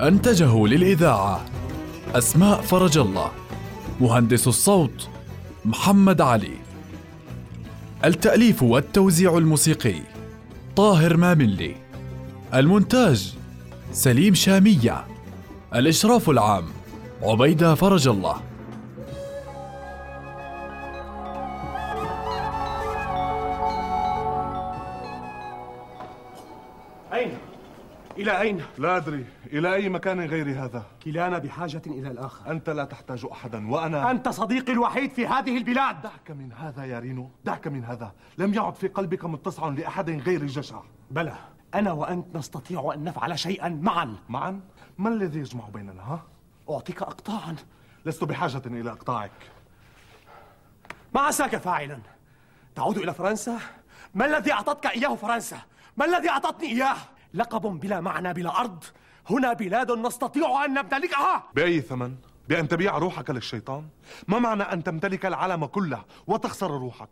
أنتجه للإذاعة أسماء فرج الله مهندس الصوت محمد علي. التأليف والتوزيع الموسيقي طاهر ماملي. المونتاج سليم شامية. الإشراف العام عبيدة فرج الله. إلى أين؟ لا أدري. إلى أي مكان غير هذا؟ كلانا بحاجة إلى الآخر. أنت لا تحتاج أحدا وأنا أنت صديقي الوحيد في هذه البلاد. دعك من هذا يا رينو دعك من هذا. لم يعد في قلبك متسع لأحد غير الجشع. بلى أنا وأنت نستطيع أن نفعل شيئا معا. معا؟ ما الذي يجمع بيننا ها؟ أعطيك أقطاعا. لست بحاجة إلى إقطاعك. ما عساك فاعلا؟ تعود إلى فرنسا؟ ما الذي أعطتك إياه فرنسا؟ ما الذي أعطتني إياه؟ لقب بلا معنى بلا أرض. هنا بلاد نستطيع أن نمتلكها. بأي ثمن؟ بأن تبيع روحك للشيطان؟ ما معنى أن تمتلك العالم كله وتخسر روحك؟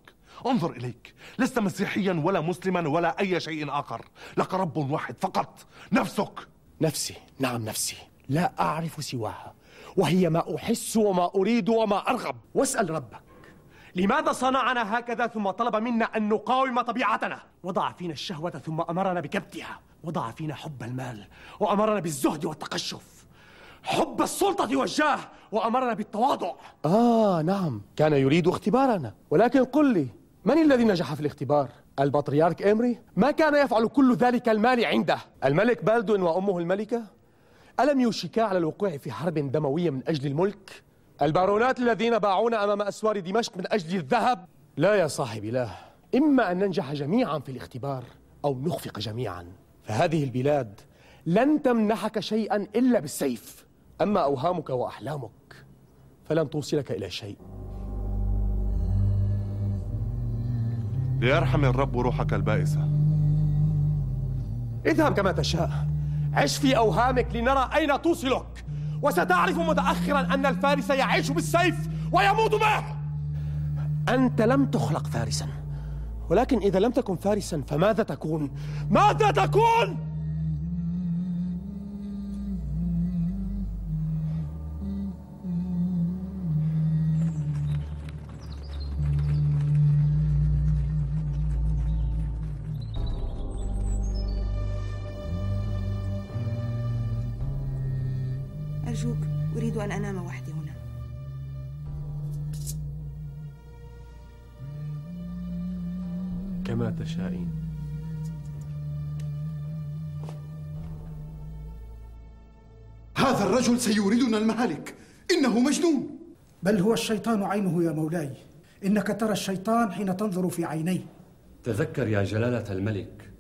انظر إليك. لست مسيحيا ولا مسلما ولا أي شيء آخر. لك رب واحد فقط. نفسك. نفسي. نعم نفسي. لا أعرف سواها. وهي ما أحس وما أريد وما أرغب. واسأل ربك. لماذا صنعنا هكذا ثم طلب منا أن نقاوم طبيعتنا؟ وضع فينا الشهوة ثم أمرنا بكبتها. وضع فينا حب المال وأمرنا بالزهد والتقشف حب السلطة والجاه وأمرنا بالتواضع آه نعم كان يريد اختبارنا ولكن قل لي من الذي نجح في الاختبار؟ البطريرك إمري؟ ما كان يفعل كل ذلك المال عنده؟ الملك بالدون وأمه الملكة؟ ألم يوشكا على الوقوع في حرب دموية من أجل الملك؟ البارونات الذين باعونا أمام أسوار دمشق من أجل الذهب؟ لا يا صاحبي لا إما أن ننجح جميعا في الاختبار أو نخفق جميعا فهذه البلاد لن تمنحك شيئا إلا بالسيف. أما أوهامك وأحلامك فلن توصلك إلى شيء. ليرحم الرب روحك البائسة. اذهب كما تشاء. عش في أوهامك لنرى أين توصلك. وستعرف متأخرا أن الفارس يعيش بالسيف ويموت به أنت لم تخلق فارسا. ولكن إذا لم تكن فارسا فماذا تكون؟ ماذا تكون؟ أرجوك أريد أن أنام وحدي هنا تشائين هذا الرجل سيوردنا المهالك. إنه مجنون. بل هو الشيطان عينه يا مولاي. إنك ترى الشيطان حين تنظر في عينيه. تذكر يا جلالة الملك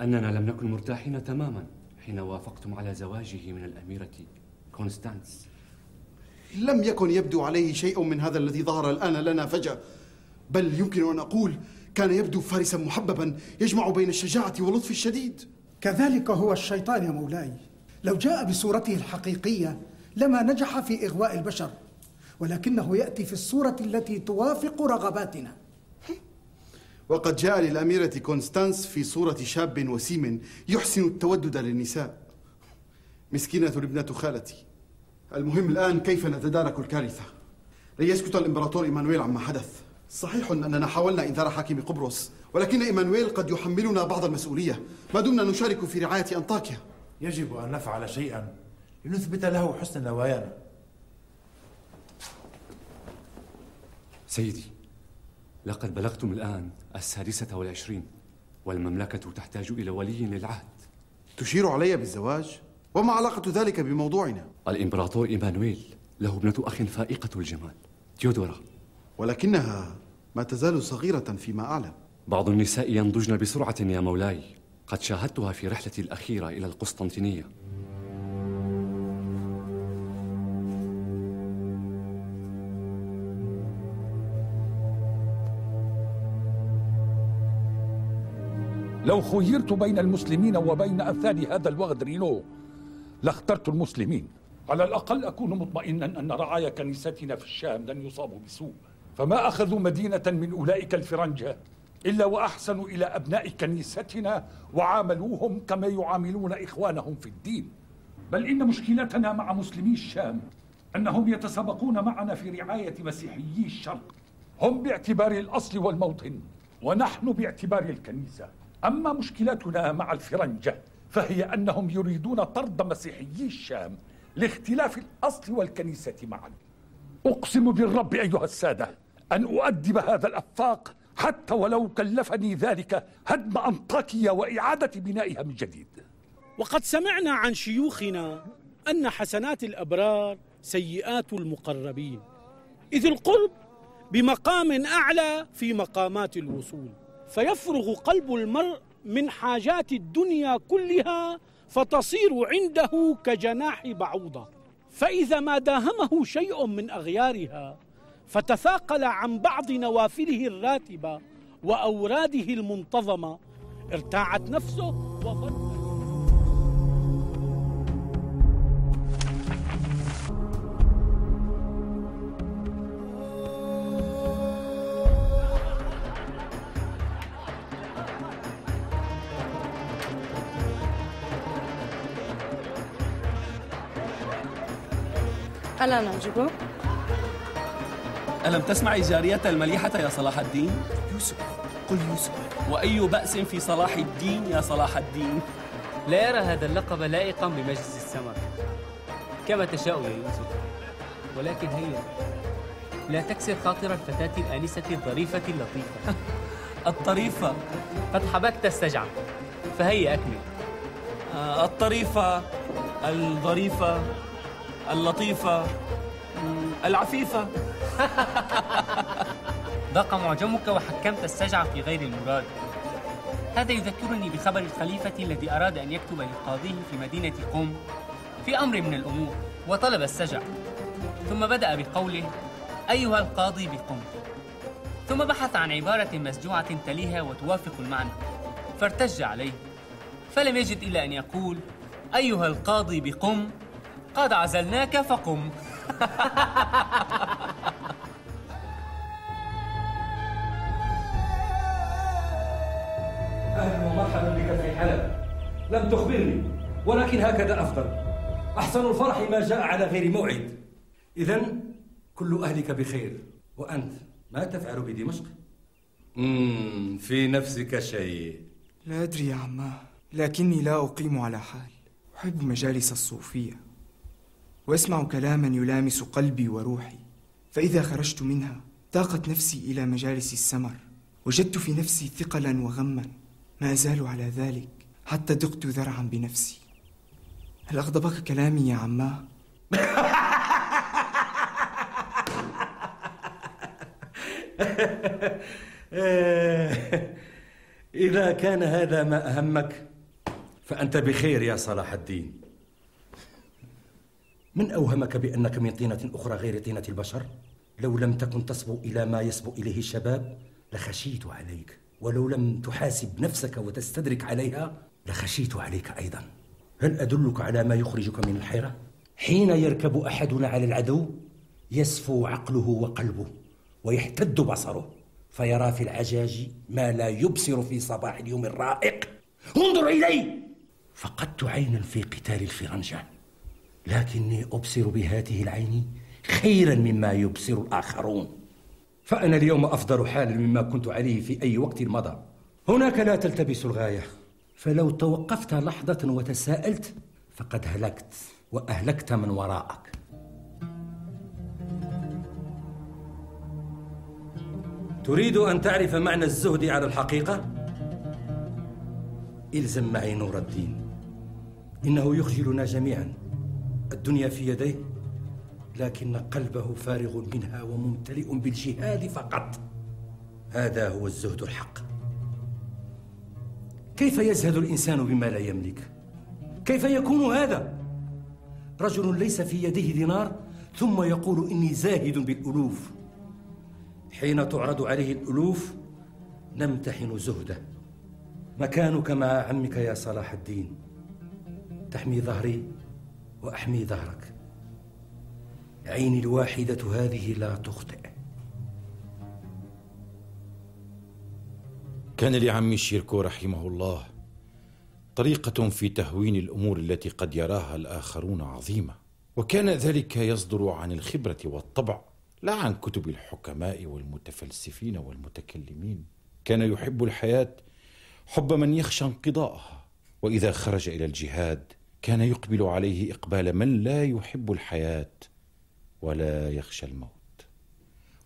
أننا لم نكن مرتاحين تماما حين وافقتم على زواجه من الأميرة كونستانس. لم يكن يبدو عليه شيء من هذا الذي ظهر الآن لنا فجأة. بل يمكن أن أقول كان يبدو فارسا محببا يجمع بين الشجاعة واللطف الشديد. كذلك هو الشيطان يا مولاي. لو جاء بصورته الحقيقية لما نجح في إغواء البشر ولكنه يأتي في الصورة التي توافق رغباتنا. وقد جاء للأميرة كونستانس في صورة شاب وسيم يحسن التودد للنساء. مسكينة ابنة خالتي. المهم الآن كيف نتدارك الكارثة؟ ليسكت الإمبراطور إيمانويل عما حدث. صحيح أننا حاولنا إنذار حاكم قبرص ولكن إيمانويل قد يحملنا بعض المسؤولية. ما دمنا نشارك في رعاية أنطاكيا. يجب أن نفعل شيئا لنثبت له حسن نوايانا سيدي لقد بلغتم الآن السادسة والعشرين والمملكة تحتاج إلى ولي للعهد. تشير علي بالزواج؟ وما علاقة ذلك بموضوعنا؟ الإمبراطور إيمانويل له ابنة أخ فائقة الجمال تيودورا. ولكنها ما تزال صغيرة فيما أعلم. بعض النساء ينضجن بسرعة يا مولاي. قد شاهدتها في رحلتي الأخيرة إلى القسطنطينية. لو خيرت بين المسلمين وبين أفعال هذا الوغد رينو لاخترت المسلمين. على الأقل أكون مطمئنا أن رعايا كنيستنا في الشام لن يصابوا بسوء. فما أخذوا مدينة من أولئك الفرنجة إلا وأحسنوا إلى أبناء كنيستنا وعاملوهم كما يعاملون إخوانهم في الدين. بل إن مشكلتنا مع مسلمي الشام أنهم يتسابقون معنا في رعاية مسيحيي الشرق. هم باعتبار الأصل والموطن ونحن باعتبار الكنيسة. أما مشكلتنا مع الفرنجة فهي أنهم يريدون طرد مسيحيي الشام لاختلاف الأصل والكنيسة معا. أقسم بالرب أيها السادة أن أؤدب هذا الأفاق حتى ولو كلفني ذلك هدم أنطاكيا وإعادة بنائها من جديد. وقد سمعنا عن شيوخنا أن حسنات الأبرار سيئات المقربين إذ القرب بمقام أعلى في مقامات الوصول فيفرغ قلب المرء من حاجات الدنيا كلها فتصير عنده كجناح بعوضة فإذا ما داهمه شيء من أغيارها فتثاقل عن بعض نوافله الراتبة وأوراده المنتظمة ارتاعت نفسه وظن ألا نعجبه؟ ألم تسمعي جارية المليحة يا صلاح الدين؟ يوسف قل يوسف. وأي بأس في صلاح الدين يا صلاح الدين؟ لا يرى هذا اللقب لائقا بمجلس السمر. كما تشاء يا يوسف. ولكن هيا لا تكسر خاطر الفتاة الآنسة الظريفة اللطيفة. الطريفة. قد حبكت السجعة فهيا أكمل. آه الطريفة الظريفة اللطيفة العفيفة. ضاق معجمك وحكمت السجع في غير المراد. هذا يذكرني بخبر الخليفة الذي أراد أن يكتب لقاضيه في مدينة قم في أمر من الأمور وطلب السجع. ثم بدأ بقوله أيها القاضي بقم. ثم بحث عن عبارة مسجوعة تليها وتوافق المعنى فارتج عليه. فلم يجد إلا أن يقول أيها القاضي بقم قد عزلناك فقم. لم تخبرني ولكن هكذا أفضل. أحسن الفرح ما جاء على غير موعد. إذا كل أهلك بخير وأنت ما تفعل بدمشق؟ مم في نفسك شيء. لا أدري يا عماه لكني لا أقيم على حال. أحب مجالس الصوفية وأسمع كلاما يلامس قلبي وروحي. فإذا خرجت منها ضاقت نفسي إلى مجالس السمر وجدت في نفسي ثقلا وغما. ما أزال على ذلك. حتى دقت ذرعا بنفسي هل أغضبك كلامي يا عماه؟ إذا كان هذا ما أهمك فأنت بخير يا صلاح الدين من أوهمك بأنك من طينة أخرى غير طينة البشر؟ لو لم تكن تصبو إلى ما يصبو إليه الشباب لخشيت عليك ولو لم تحاسب نفسك وتستدرك عليها لخشيت عليك أيضا. هل أدلك على ما يخرجك من الحيرة؟ حين يركب أحدنا على العدو يسفو عقله وقلبه ويحتد بصره فيرى في العجاج ما لا يبصر في صباح اليوم الرائق. انظر إلي! فقدت عينا في قتال الفرنجة لكني أبصر بهذه العين خيرا مما يبصر الآخرون. فأنا اليوم أفضل حالا مما كنت عليه في أي وقت مضى. هناك لا تلتبس الغاية. فلو توقفت لحظة وتساءلت فقد هلكت وأهلكت من وراءك. تريد أن تعرف معنى الزهد على الحقيقة؟ إلزم معي نور الدين. إنه يخجلنا جميعا. الدنيا في يديه لكن قلبه فارغ منها وممتلئ بالجهاد فقط. هذا هو الزهد الحق. كيف يزهد الإنسان بما لا يملك؟ كيف يكون هذا؟ رجل ليس في يده دينار ثم يقول إني زاهد بالألوف. حين تعرض عليه الألوف نمتحن زهده. مكانك مع عمك يا صلاح الدين. تحمي ظهري وأحمي ظهرك. عيني الواحدة هذه لا تخطئ. كان لعمي شيركو رحمه الله طريقة في تهوين الأمور التي قد يراها الآخرون عظيمة. وكان ذلك يصدر عن الخبرة والطبع لا عن كتب الحكماء والمتفلسفين والمتكلمين. كان يحب الحياة حب من يخشى انقضاءها وإذا خرج إلى الجهاد كان يقبل عليه إقبال من لا يحب الحياة ولا يخشى الموت.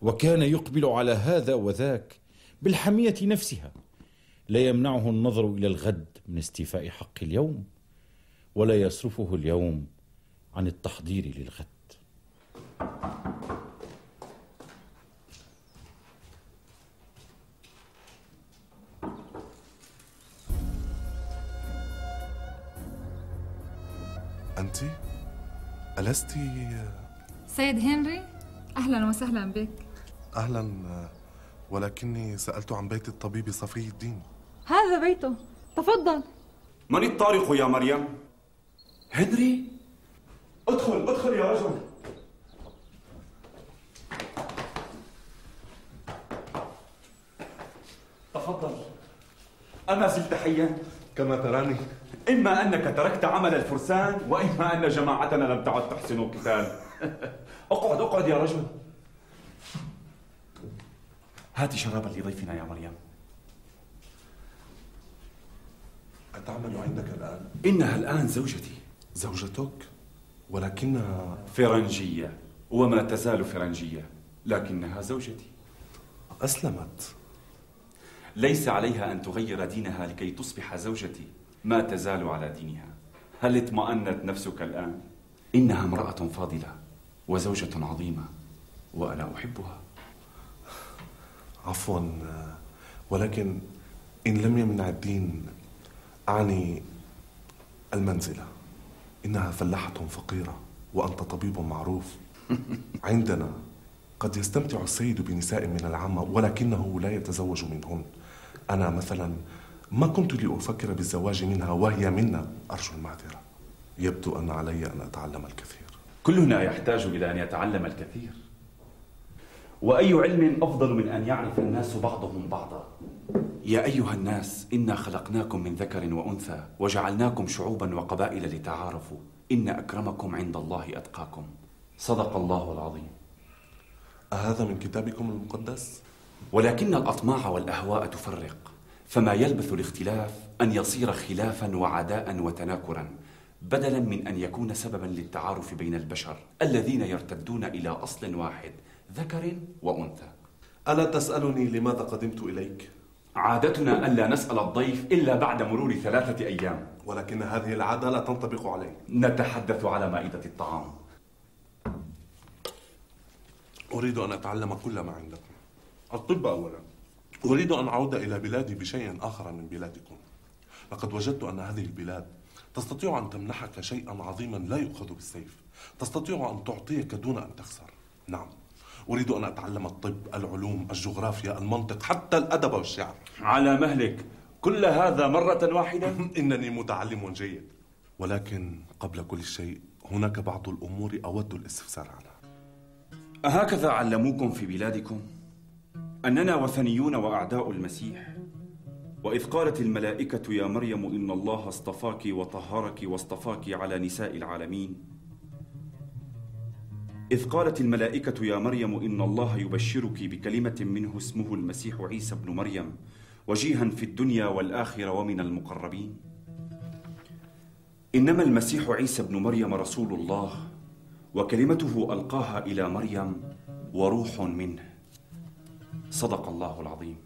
وكان يقبل على هذا وذاك بالحمية نفسها. لا يمنعه النظر إلى الغد من استيفاء حق اليوم ولا يصرفه اليوم عن التحضير للغد. أنت؟ ألست؟ سيد هنري أهلا وسهلا بك. أهلا ولكني سألت عن بيت الطبيب صفي الدين. هذا بيته. تفضل. من الطارق يا مريم؟ هنري؟ ادخل ادخل يا رجل. تفضل. أما زلت حيا؟ كما تراني. إما أنك تركت عمل الفرسان وإما أن جماعتنا لم تعد تحسن القتال. أقعد أقعد يا رجل. هات شرابا لضيفنا يا مريم. أتعمل عندك الآن؟ إنها الآن زوجتي. زوجتك؟ ولكنها فرنجية وما تزال فرنجية لكنها زوجتي. أسلمت. ليس عليها أن تغير دينها لكي تصبح زوجتي. ما تزال على دينها. هل اطمأنت نفسك الآن؟ إنها امرأة فاضلة وزوجة عظيمة وأنا أحبها. عفوا ولكن إن لم يمنع الدين أعني المنزلة. إنها فلاحة فقيرة وأنت طبيب معروف. عندنا قد يستمتع السيد بنساء من العامة ولكنه لا يتزوج منهن. أنا مثلا ما كنت لأفكر بالزواج منها وهي منا أرجو المعذرة. يبدو أن علي أن أتعلم الكثير. كلنا يحتاج إلى أن يتعلم الكثير. وأي علم أفضل من أن يعرف الناس بعضهم بعضا؟ يا أيها الناس إنا خلقناكم من ذكر وأنثى وجعلناكم شعوبا وقبائل لتعارفوا. إن أكرمكم عند الله أتقاكم. صدق الله العظيم. أهذا من كتابكم المقدس؟ ولكن الأطماع والأهواء تفرق فما يلبث الاختلاف أن يصير خلافا وعداء وتناكرا بدلا من أن يكون سببا للتعارف بين البشر الذين يرتدون إلى أصل واحد. ذكر وأنثى. ألا تسألني لماذا قدمت إليك؟ عادتنا ألا نسأل الضيف إلا بعد مرور ثلاثة أيام. ولكن هذه العادة لا تنطبق علي. نتحدث على مائدة الطعام. أريد أن أتعلم كل ما عندكم. الطب أولا. أريد أن أعود إلى بلادي بشيء آخر من بلادكم. لقد وجدت أن هذه البلاد تستطيع أن تمنحك شيئا عظيما لا يؤخذ بالسيف. تستطيع أن تعطيك دون أن تخسر. نعم. أريد أن أتعلم الطب العلوم الجغرافيا المنطق حتى الأدب والشعر على مهلك كل هذا مرة واحدة؟ إنني متعلم جيد ولكن قبل كل شيء هناك بعض الأمور أود الاستفسار عنها أهكذا علموكم في بلادكم؟ أننا وثنيون وأعداء المسيح وإذ قالت الملائكة يا مريم إن الله اصطفاك وطهرك واصطفاك على نساء العالمين إذ قالت الملائكة يا مريم إن الله يبشرك بكلمة منه اسمه المسيح عيسى ابن مريم وجيها في الدنيا والآخرة ومن المقربين. إنما المسيح عيسى ابن مريم رسول الله وكلمته ألقاها إلى مريم وروح منه. صدق الله العظيم.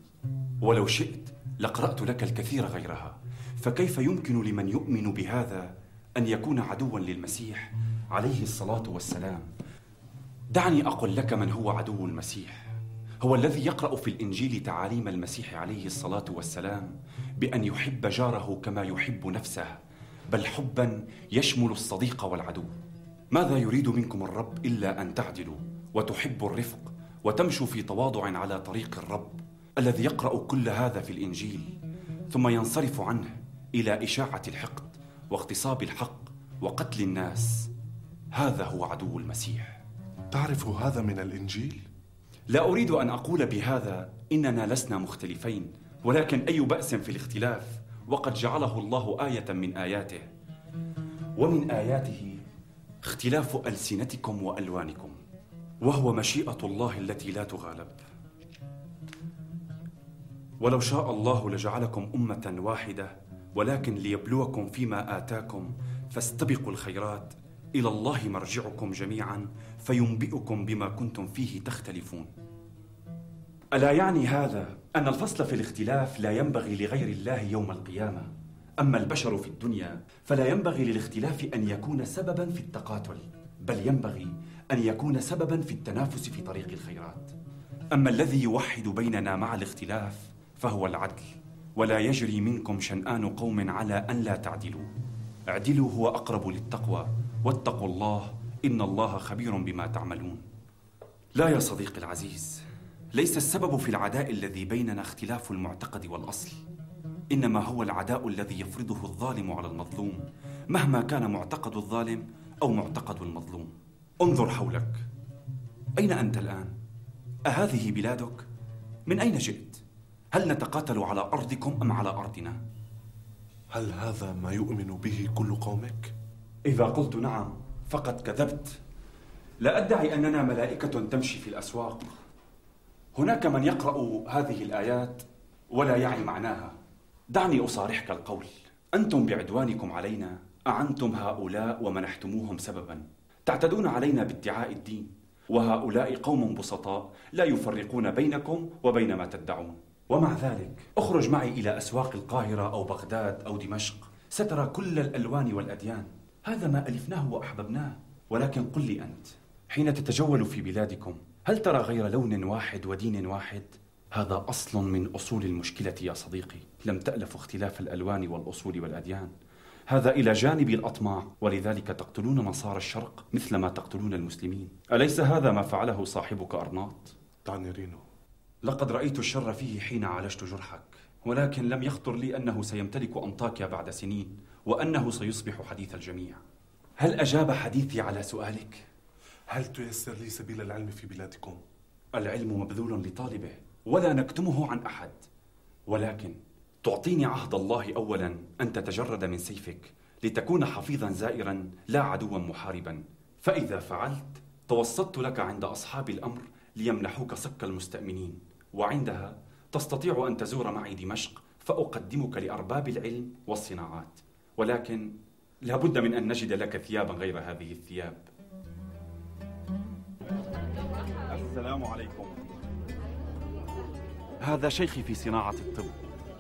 ولو شئت لقرأت لك الكثير غيرها. فكيف يمكن لمن يؤمن بهذا أن يكون عدوا للمسيح عليه الصلاة والسلام؟ دعني أقل لك من هو عدو المسيح. هو الذي يقرأ في الإنجيل تعاليم المسيح عليه الصلاة والسلام بأن يحب جاره كما يحب نفسه بل حبا يشمل الصديق والعدو. ماذا يريد منكم الرب إلا أن تعدلوا؟ وتحبوا الرفق وتمشوا في تواضع على طريق الرب الذي يقرأ كل هذا في الإنجيل ثم ينصرف عنه إلى إشاعة الحقد واغتصاب الحق وقتل الناس. هذا هو عدو المسيح. تعرف هذا من الإنجيل؟ لا أريد أن أقول بهذا إننا لسنا مختلفين ولكن أي بأس في الاختلاف وقد جعله الله آية من آياته. ومن آياته اختلاف ألسنتكم وألوانكم وهو مشيئة الله التي لا تغالب. ولو شاء الله لجعلكم أمة واحدة ولكن ليبلوكم فيما آتاكم فاستبقوا الخيرات إلى الله مرجعكم جميعا فينبئكم بما كنتم فيه تختلفون. ألا يعني هذا أن الفصل في الاختلاف لا ينبغي لغير الله يوم القيامة؟ أما البشر في الدنيا فلا ينبغي للاختلاف أن يكون سببا في التقاتل بل ينبغي أن يكون سببا في التنافس في طريق الخيرات. أما الذي يوحد بيننا مع الاختلاف فهو العدل ولا يجري منكم شنآن قوم على أن لا تعدلوا. اعدلوا هو أقرب للتقوى واتقوا الله إن الله خبير بما تعملون لا يا صديقي العزيز ليس السبب في العداء الذي بيننا اختلاف المعتقد والأصل إنما هو العداء الذي يفرضه الظالم على المظلوم مهما كان معتقد الظالم أو معتقد المظلوم انظر حولك أين أنت الآن؟ أهذه بلادك؟ من أين جئت؟ هل نتقاتل على أرضكم أم على أرضنا؟ هل هذا ما يؤمن به كل قومك؟ إذا قلت نعم فقد كذبت. لا أدعي أننا ملائكة تمشي في الأسواق. هناك من يقرأ هذه الآيات ولا يعي معناها. دعني أصارحك القول. أنتم بعدوانكم علينا. أعنتم هؤلاء ومنحتموهم سببا. تعتدون علينا بادعاء الدين. وهؤلاء قوم بسطاء لا يفرقون بينكم وبين ما تدعون. ومع ذلك أخرج معي إلى أسواق القاهرة أو بغداد أو دمشق. سترى كل الألوان والأديان. هذا ما ألفناه وأحببناه. ولكن قل لي أنت حين تتجول في بلادكم هل ترى غير لون واحد ودين واحد؟ هذا أصل من أصول المشكلة يا صديقي. لم تألف اختلاف الألوان والأصول والأديان. هذا إلى جانب الأطماع. ولذلك تقتلون نصارى الشرق مثل ما تقتلون المسلمين. أليس هذا ما فعله صاحبك أرناط؟ دعني رينو لقد رأيت الشر فيه حين عالجت جرحك. ولكن لم يخطر لي أنه سيمتلك أنطاكيا بعد سنين. وأنه سيصبح حديث الجميع. هل أجاب حديثي على سؤالك؟ هل تيسر لي سبيل العلم في بلادكم؟ العلم مبذول لطالبه ولا نكتمه عن أحد. ولكن تعطيني عهد الله أولا أن تتجرد من سيفك لتكون حفيظا زائرا لا عدوا محاربا. فإذا فعلت توسطت لك عند أصحاب الأمر ليمنحوك صك المستأمنين. وعندها تستطيع أن تزور معي دمشق فأقدمك لأرباب العلم والصناعات. ولكن لابد من أن نجد لك ثيابا غير هذه الثياب. السلام عليكم. هذا شيخي في صناعة الطب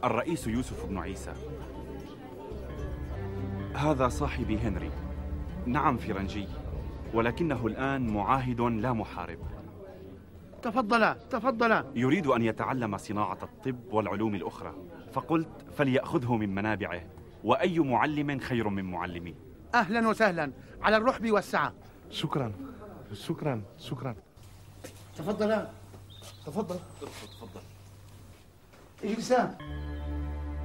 الرئيس يوسف بن عيسى. هذا صاحبي هنري. نعم فرنجي ولكنه الآن معاهد لا محارب. تفضلا تفضلا يريد أن يتعلم صناعة الطب والعلوم الأخرى فقلت فليأخذه من منابعه. وأي معلم خير من معلمي. أهلا وسهلا. على الرحب والسعة. شكرا. شكرا. شكرا. تفضلا تفضل. تفضل. اجلسا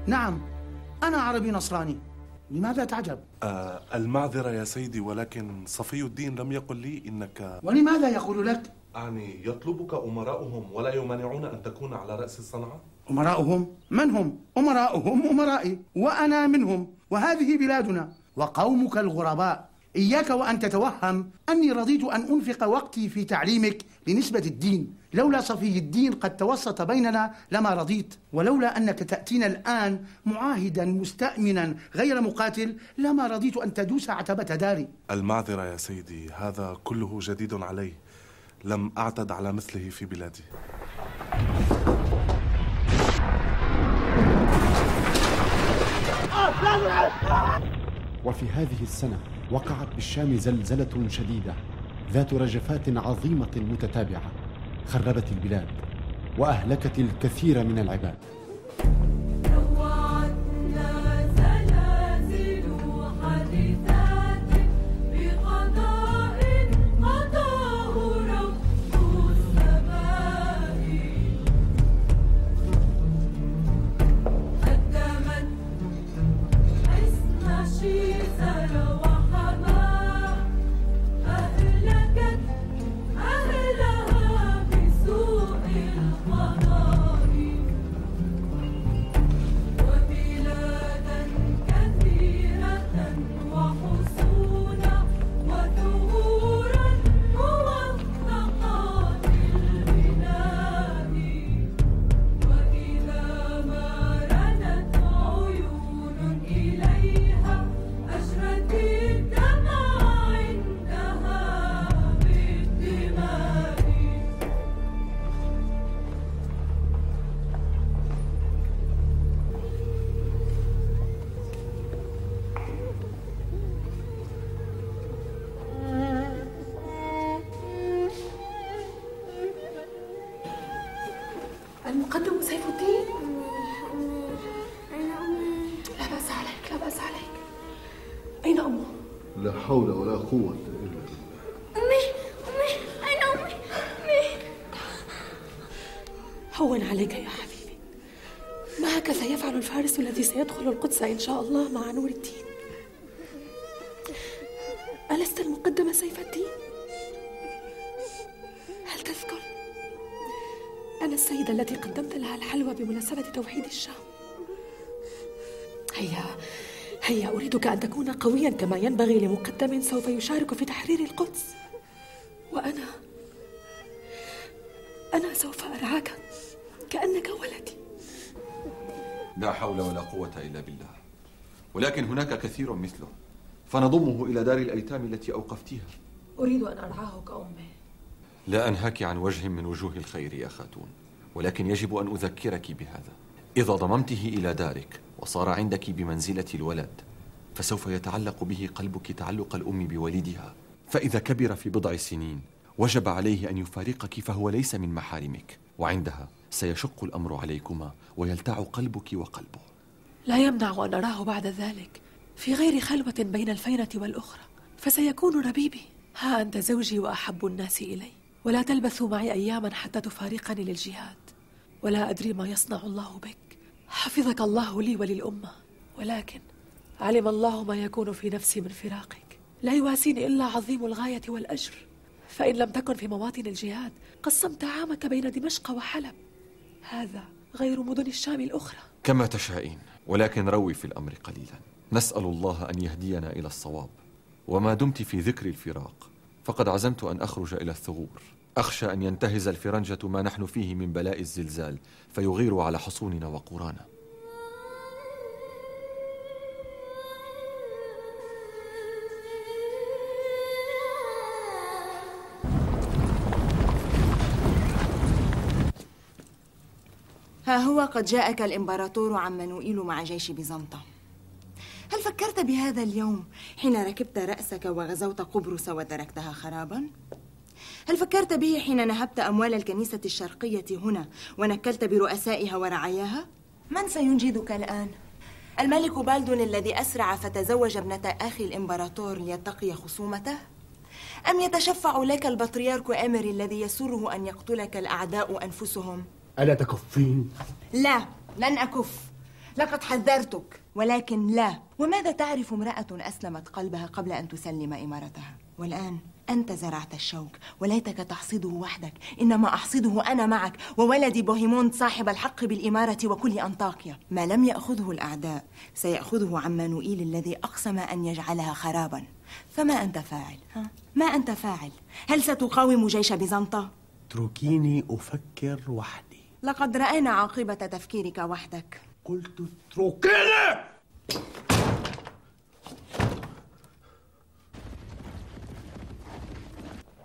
نعم. أنا عربي نصراني. لماذا تعجب؟ آه المعذرة يا سيدي ولكن صفي الدين لم يقل لي إنك ولماذا يقول لك؟ أعني يطلبك أمراؤهم ولا يمانعون أن تكون على رأس الصنعة؟ أمراؤهم؟ من هم؟ أمراؤهم أمرائي وأنا منهم وهذه بلادنا. وقومك الغرباء إياك وأن تتوهم أني رضيت أن أنفق وقتي في تعليمك لنسبة الدين. لولا صفي الدين قد توسط بيننا لما رضيت. ولولا أنك تأتينا الآن معاهدا مستأمنا غير مقاتل لما رضيت أن تدوس عتبة داري. المعذرة يا سيدي هذا كله جديد علي. لم أعتد على مثله في بلادي. وفي هذه السنة وقعت بالشام زلزلة شديدة ذات رجفات عظيمة متتابعة خربت البلاد وأهلكت الكثير من العباد. لا حول ولا قوة إلا أمي أمي أين أمي؟ أمي هون عليك يا حبيبي ما هكذا يفعل الفارس الذي سيدخل القدس إن شاء الله مع نور الدين ألست المقدم سيف الدين؟ هل تذكر؟ أنا السيدة التي قدمت لها الحلوى بمناسبة توحيد الشام أريدك أن تكون قويا كما ينبغي لمقدم سوف يشارك في تحرير القدس. وأنا أنا سوف أرعاك كأنك ولدي. لا حول ولا قوة إلا بالله. ولكن هناك كثير مثله. فنضمه إلى دار الأيتام التي أوقفتيها. أريد أن أرعاه كأمه. لا أنهاك عن وجه من وجوه الخير يا خاتون. ولكن يجب أن أذكرك بهذا. إذا ضممته إلى دارك وصار عندك بمنزلة الولد فسوف يتعلق به قلبك تعلق الأم بولدها فإذا كبر في بضع سنين وجب عليه أن يفارقك فهو ليس من محارمك. وعندها سيشق الأمر عليكما ويلتع قلبك وقلبه. لا يمنع أن أراه بعد ذلك. في غير خلوة بين الفينة والأخرى فسيكون ربيبي ها أنت زوجي وأحب الناس إلي. ولا تلبث معي أياما حتى تفارقني للجهاد. ولا أدري ما يصنع الله بك. حفظك الله لي وللأمة. ولكن علم الله ما يكون في نفسي من فراقك. لا يواسيني إلا عظيم الغاية والأجر. فإن لم تكن في مواطن الجهاد قسمت عامك بين دمشق وحلب. هذا غير مدن الشام الأخرى. كما تشائين ولكن روي في الأمر قليلا. نسأل الله أن يهدينا إلى الصواب. وما دمت في ذكر الفراق فقد عزمت أن أخرج إلى الثغور. أخشى أن ينتهز الفرنجة ما نحن فيه من بلاء الزلزال فيغيروا على حصوننا وقرانا ها هو قد جاءك الإمبراطور عمانوئيل مع جيش بيزنطة هل فكرت بهذا اليوم حين ركبت رأسك وغزوت قبرص وتركتها خرابا؟ هل فكرت به حين نهبت أموال الكنيسة الشرقية هنا ونكلت برؤسائها ورعاياها؟ من سينجدك الآن؟ الملك بالدون الذي أسرع فتزوج ابنة أخي الإمبراطور ليتقي خصومته؟ أم يتشفع لك البطريرك أمر الذي يسره أن يقتلك الأعداء أنفسهم؟ ألا تكفين؟ لا لن أكف. لقد حذرتك ولكن لا. وماذا تعرف امرأة أسلمت قلبها قبل أن تسلم إمارتها؟ والآن أنت زرعت الشوك وليتك تحصده وحدك. إنما أحصده أنا معك وولدي بوهيموند صاحب الحق بالإمارة وكل أنطاكيا. ما لم يأخذه الأعداء سيأخذه عمانوئيل الذي أقسم أن يجعلها خرابا. فما أنت فاعل؟ ها؟ ما أنت فاعل؟ هل ستقاوم جيش بيزنطة؟ اتركيني أفكر وحدي لقد رأينا عاقبة تفكيرك وحدك. قلت اتركيني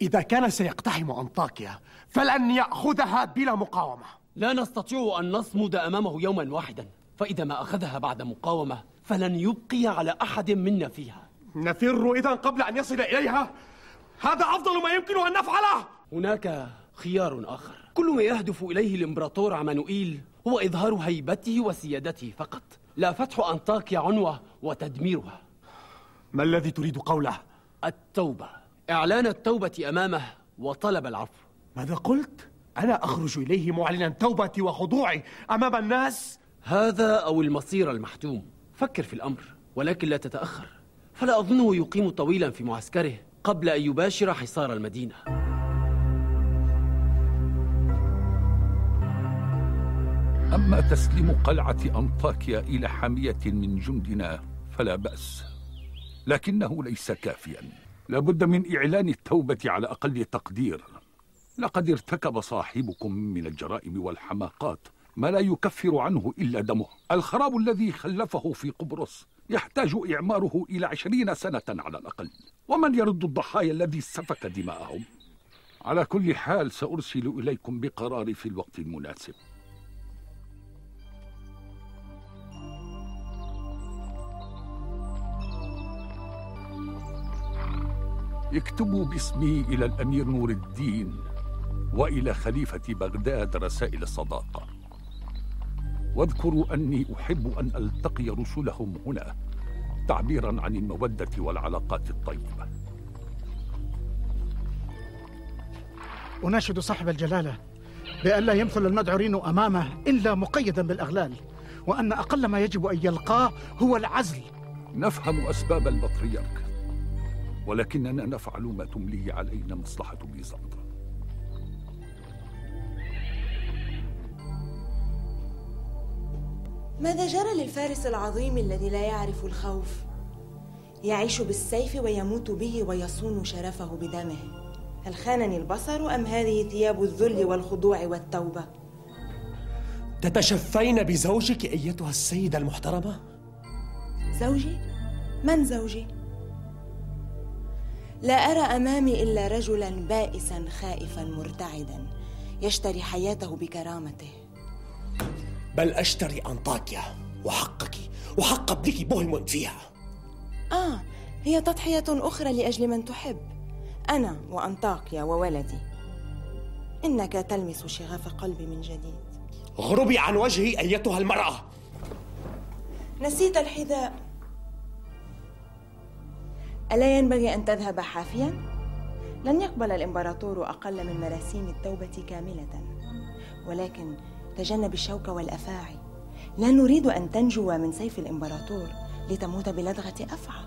إذا كان سيقتحم أنطاكيا فلن يأخذها بلا مقاومة. لا نستطيع أن نصمد أمامه يوما واحدا. فإذا ما أخذها بعد مقاومة فلن يبقي على أحد منا فيها. نفر إذا قبل أن يصل إليها. هذا أفضل ما يمكن أن نفعله! هناك خيار آخر. كل ما يهدف إليه الإمبراطور عمانوئيل هو إظهار هيبته وسيادته فقط لا فتح أنطاكيا عنوة وتدميرها ما الذي تريد قوله؟ التوبة إعلان التوبة أمامه وطلب العفو ماذا قلت؟ أنا أخرج إليه معلنا توبتي وخضوعي أمام الناس؟ هذا أو المصير المحتوم فكر في الأمر ولكن لا تتأخر فلا أظنه يقيم طويلا في معسكره قبل أن يباشر حصار المدينة أما تسليم قلعة أنطاكيا إلى حامية من جندنا فلا بأس لكنه ليس كافيا. لابد من إعلان التوبة على أقل تقدير. لقد ارتكب صاحبكم من الجرائم والحماقات ما لا يكفر عنه إلا دمه. الخراب الذي خلفه في قبرص يحتاج إعماره إلى عشرين سنة على الأقل. ومن يرد الضحايا الذي سفك دماءهم؟ على كل حال سأرسل إليكم بقراري في الوقت المناسب. اكتبوا باسمي إلى الأمير نور الدين وإلى خليفة بغداد رسائل الصداقة واذكروا أني أحب أن ألتقي رسلهم هنا تعبيرا عن المودة والعلاقات الطيبة. أناشد صاحب الجلالة بألا يمثل المدعورين أمامه إلا مقيدا بالأغلال وأن أقل ما يجب أن يلقاه هو العزل. نفهم أسباب البطريرك. ولكننا نفعل ما تمليه علينا مصلحة بيزنطة ماذا جرى للفارس العظيم الذي لا يعرف الخوف؟ يعيش بالسيف ويموت به ويصون شرفه بدمه. هل خانني البصر أم هذه ثياب الذل والخضوع والتوبة؟ تتشفين بزوجك أيتها السيدة المحترمة؟ زوجي؟ من زوجي؟ لا أرى أمامي إلا رجلا بائسا خائفا مرتعدا يشتري حياته بكرامته. بل أشتري أنطاكيا وحقك وحق ابنك بهم فيها. آه هي تضحية أخرى لأجل من تحب أنا وأنطاكيا وولدي. إنك تلمس شغاف قلبي من جديد. اغربي عن وجهي أيتها المرأة. نسيت الحذاء. ألا ينبغي أن تذهب حافيا؟ لن يقبل الإمبراطور أقل من مراسيم التوبة كاملة. ولكن تجنب الشوك والأفاعي. لا نريد أن تنجو من سيف الإمبراطور لتموت بلدغة أفعى.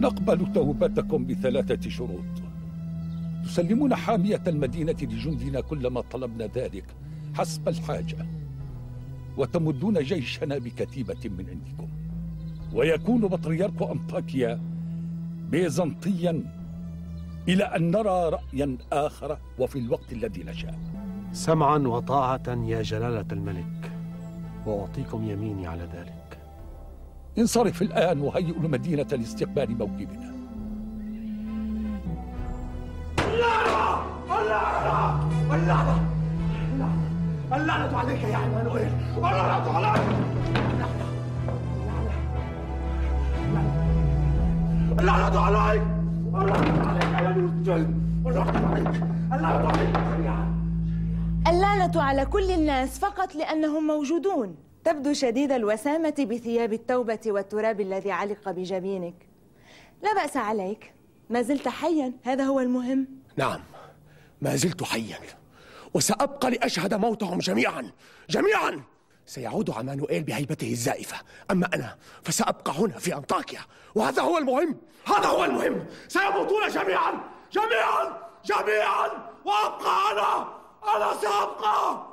نقبل توبتكم بثلاثة شروط. تسلمون حامية المدينة لجندنا كلما طلبنا ذلك حسب الحاجة وتمدون جيشنا بكتيبة من عندكم. ويكون بطريرك أنطاكيا بيزنطيا إلى أن نرى رأيا آخر وفي الوقت الذي نشاء. سمعا وطاعة يا جلالة الملك وأعطيكم يميني على ذلك. انصرف الآن وهيئ المدينة لاستقبال موكبنا. اللعنة اللعنة اللعنة عليك يا عمانويل اللعنة عليك. اللعنة عليك اللعنة عليك يا اللعنة عليك اللعنة عليك اللعنة على كل الناس فقط لأنهم موجودون. تبدو شديد الوسامة بثياب التوبة والتراب الذي علق بجبينك. لا بأس عليك. ما زلت حيا هذا هو المهم. نعم. ما زلت حيا. وسأبقى لأشهد موتهم جميعا. جميعا! سيعود عمانوئيل بهيبته الزائفة. أما أنا فسأبقى هنا في أنطاكيا. وهذا هو المهم! هذا هو المهم! سيموتون جميعا! جميعا! جميعا! وأبقى أنا! أنا سأبقى!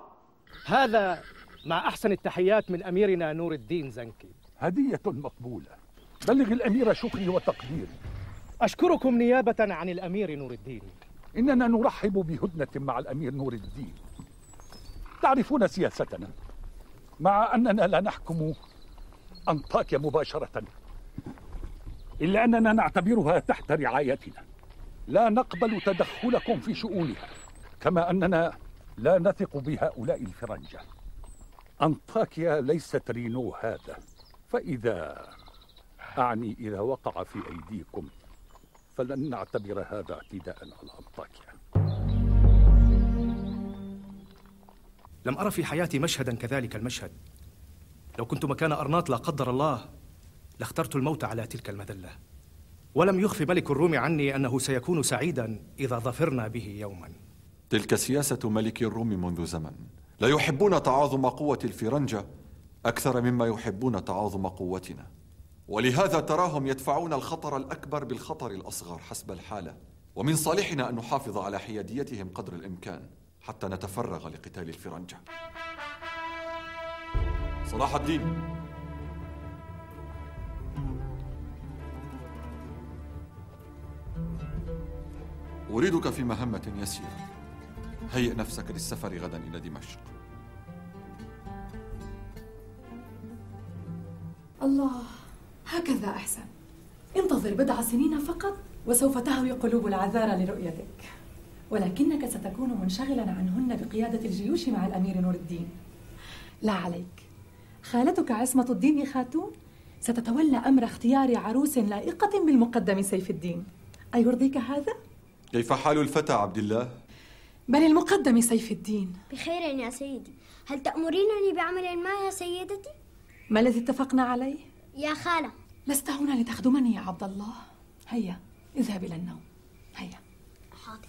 هذا مع أحسن التحيات من أميرنا نور الدين زنكي. هدية مقبولة. بلغ الأمير شكري وتقديري. أشكركم نيابة عن الأمير نور الدين. إننا نرحب بهدنة مع الأمير نور الدين. تعرفون سياستنا مع أننا لا نحكم أنطاكيا مباشرة إلا أننا نعتبرها تحت رعايتنا. لا نقبل تدخلكم في شؤونها كما أننا لا نثق بهؤلاء الفرنجة. أنطاكيا ليست رينو هذا فإذا أعني إذا وقع في أيديكم. فلن نعتبر هذا اعتداء على أنطاكيا لم أرى في حياتي مشهدا كذلك المشهد. لو كنت مكان أرناط لا قدر الله لاخترت الموت على تلك المذلة. ولم يخف ملك الروم عني أنه سيكون سعيدا إذا ظفرنا به يوما. تلك سياسة ملك الروم منذ زمن. لا يحبون تعاظم قوة الفرنجة أكثر مما يحبون تعاظم قوتنا. ولهذا تراهم يدفعون الخطر الأكبر بالخطر الأصغر حسب الحالة. ومن صالحنا أن نحافظ على حياديتهم قدر الإمكان حتى نتفرغ لقتال الفرنجة. صلاح الدين. أريدك في مهمة يسيرة هيئ نفسك للسفر غدا إلى دمشق. الله. هكذا أحسن انتظر بضع سنين فقط وسوف تهوي قلوب العذارى لرؤيتك ولكنك ستكون منشغلا عنهن بقيادة الجيوش مع الأمير نور الدين لا عليك خالتك عصمة الدين خاتون ستتولى أمر اختيار عروس لائقة بالمقدم سيف الدين أيرضيك هذا؟ كيف حال الفتى عبد الله؟ بل المقدم سيف الدين بخير يا سيدي هل تأمرينني بعمل ما يا سيدتي؟ ما الذي اتفقنا عليه؟ يا خالة. لست هنا لتخدمني يا عبد الله. هيا اذهب إلى النوم. هيا. حاضر.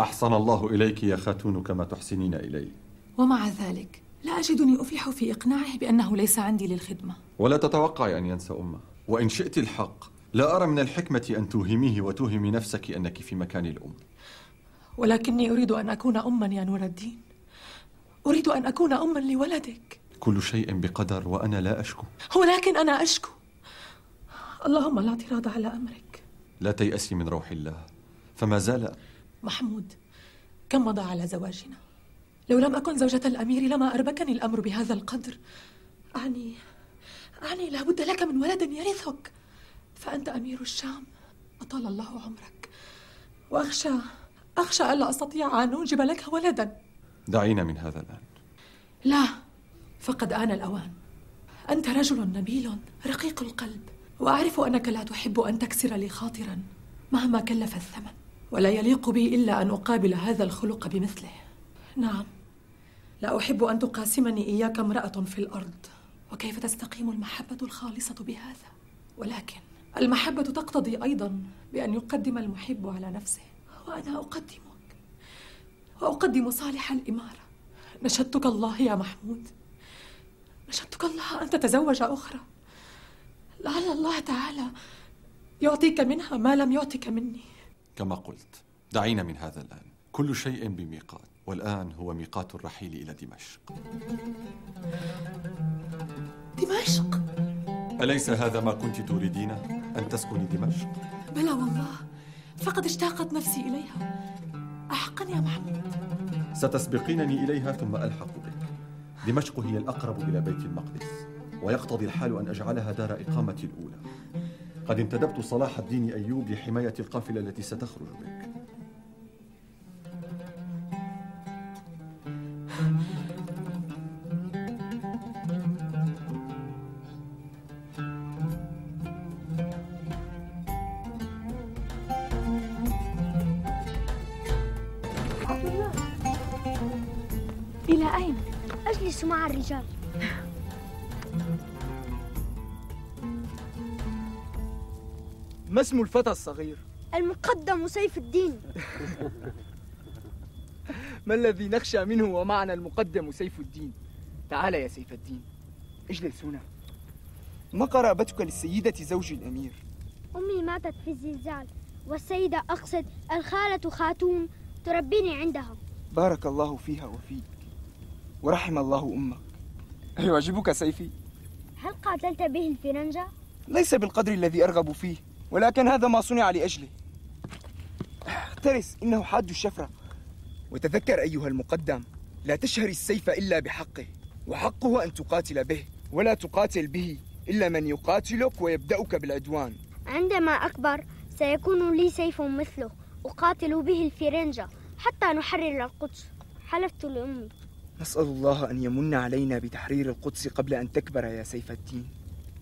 أحسن الله إليك يا خاتون كما تحسنين إلي. ومع ذلك لا أجدني أفلح في إقناعه بأنه ليس عندي للخدمة. ولا تتوقعي أن ينسى أمه. وإن شئت الحق لا أرى من الحكمة أن توهميه وتوهمي نفسك أنك في مكان الأم. ولكني أريد أن أكون أما يا نور الدين. أريد أن أكون أما لولدك. كل شيء بقدر وأنا لا أشكو. ولكن أنا أشكو. اللهم لا اعتراض على أمرك. لا تيأسي من روح الله. فما زال محمود كم مضى على زواجنا؟ لو لم أكن زوجة الأمير لما أربكني الأمر بهذا القدر. أعني أعني لابد لك من ولد يرثك. فأنت أمير الشام أطال الله عمرك. وأخشى أخشى ألا أستطيع أن أنجب لك ولدا. دعينا من هذا الآن. لا. فقد آن الأوان. أنت رجل نبيل رقيق القلب وأعرف أنك لا تحب أن تكسر لي خاطرا مهما كلف الثمن ولا يليق بي إلا أن أقابل هذا الخلق بمثله. نعم لا أحب أن تقاسمني إياك امرأة في الأرض. وكيف تستقيم المحبة الخالصة بهذا؟ ولكن المحبة تقتضي أيضا بأن يقدم المحب على نفسه وأنا أقدمك وأقدم صالح الإمارة. نشدتك الله يا محمود. نشدتك الله أن تتزوج أخرى. لعل الله تعالى يعطيك منها ما لم يعطك مني. كما قلت دعينا من هذا الآن. كل شيء بميقات والآن هو ميقات الرحيل إلى دمشق. دمشق؟ أليس هذا ما كنت تريدين أن تسكني دمشق؟ بلى والله فقد اشتاقت نفسي إليها. أحقا يا محمود ستسبقينني إليها ثم ألحق بك. دمشق هي الأقرب إلى بيت المقدس ويقتضي الحال أن أجعلها دار إقامتي الأولى. قد انتدبت صلاح الدين أيوب لحماية القافلة التي ستخرج بك أجلس مع الرجال. ما اسم الفتى الصغير؟ المقدم سيف الدين. ما الذي نخشى منه ومعنا المقدم سيف الدين؟ تعال يا سيف الدين اجلس هنا. ما قرابتك للسيدة زوج الأمير؟ أمي ماتت في الزلزال والسيدة أقصد الخالة خاتون تربيني عندها. بارك الله فيها وفيك. ورحم الله أمك. أيعجبك سيفي؟ هل قاتلت به الفرنجة؟ ليس بالقدر الذي أرغب فيه ولكن هذا ما صنع لأجله. احترس إنه حاد الشفرة. وتذكر أيها المقدم لا تشهر السيف إلا بحقه وحقه أن تقاتل به ولا تقاتل به إلا من يقاتلك ويبدأك بالعدوان. عندما أكبر سيكون لي سيف مثله أقاتل به الفرنجة حتى نحرر القدس. حلفت لأمي. نسأل الله أن يمن علينا بتحرير القدس قبل أن تكبر يا سيف الدين.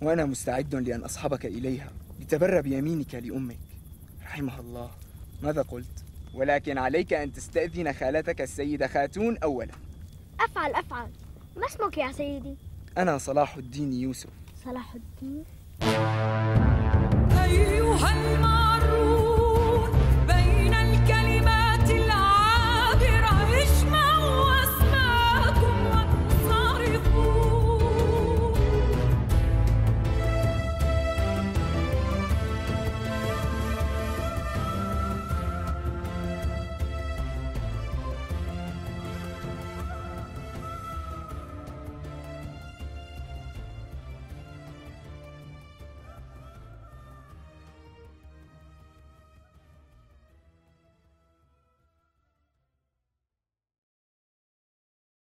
وأنا مستعد لأن أصحبك إليها. لتبر بيمينك لأمك. رحمها الله. ماذا قلت؟ ولكن عليك أن تستأذن خالتك السيدة خاتون أولا. أفعل أفعل. ما اسمك يا سيدي؟ أنا صلاح الدين يوسف. صلاح الدين؟ أيها المعروف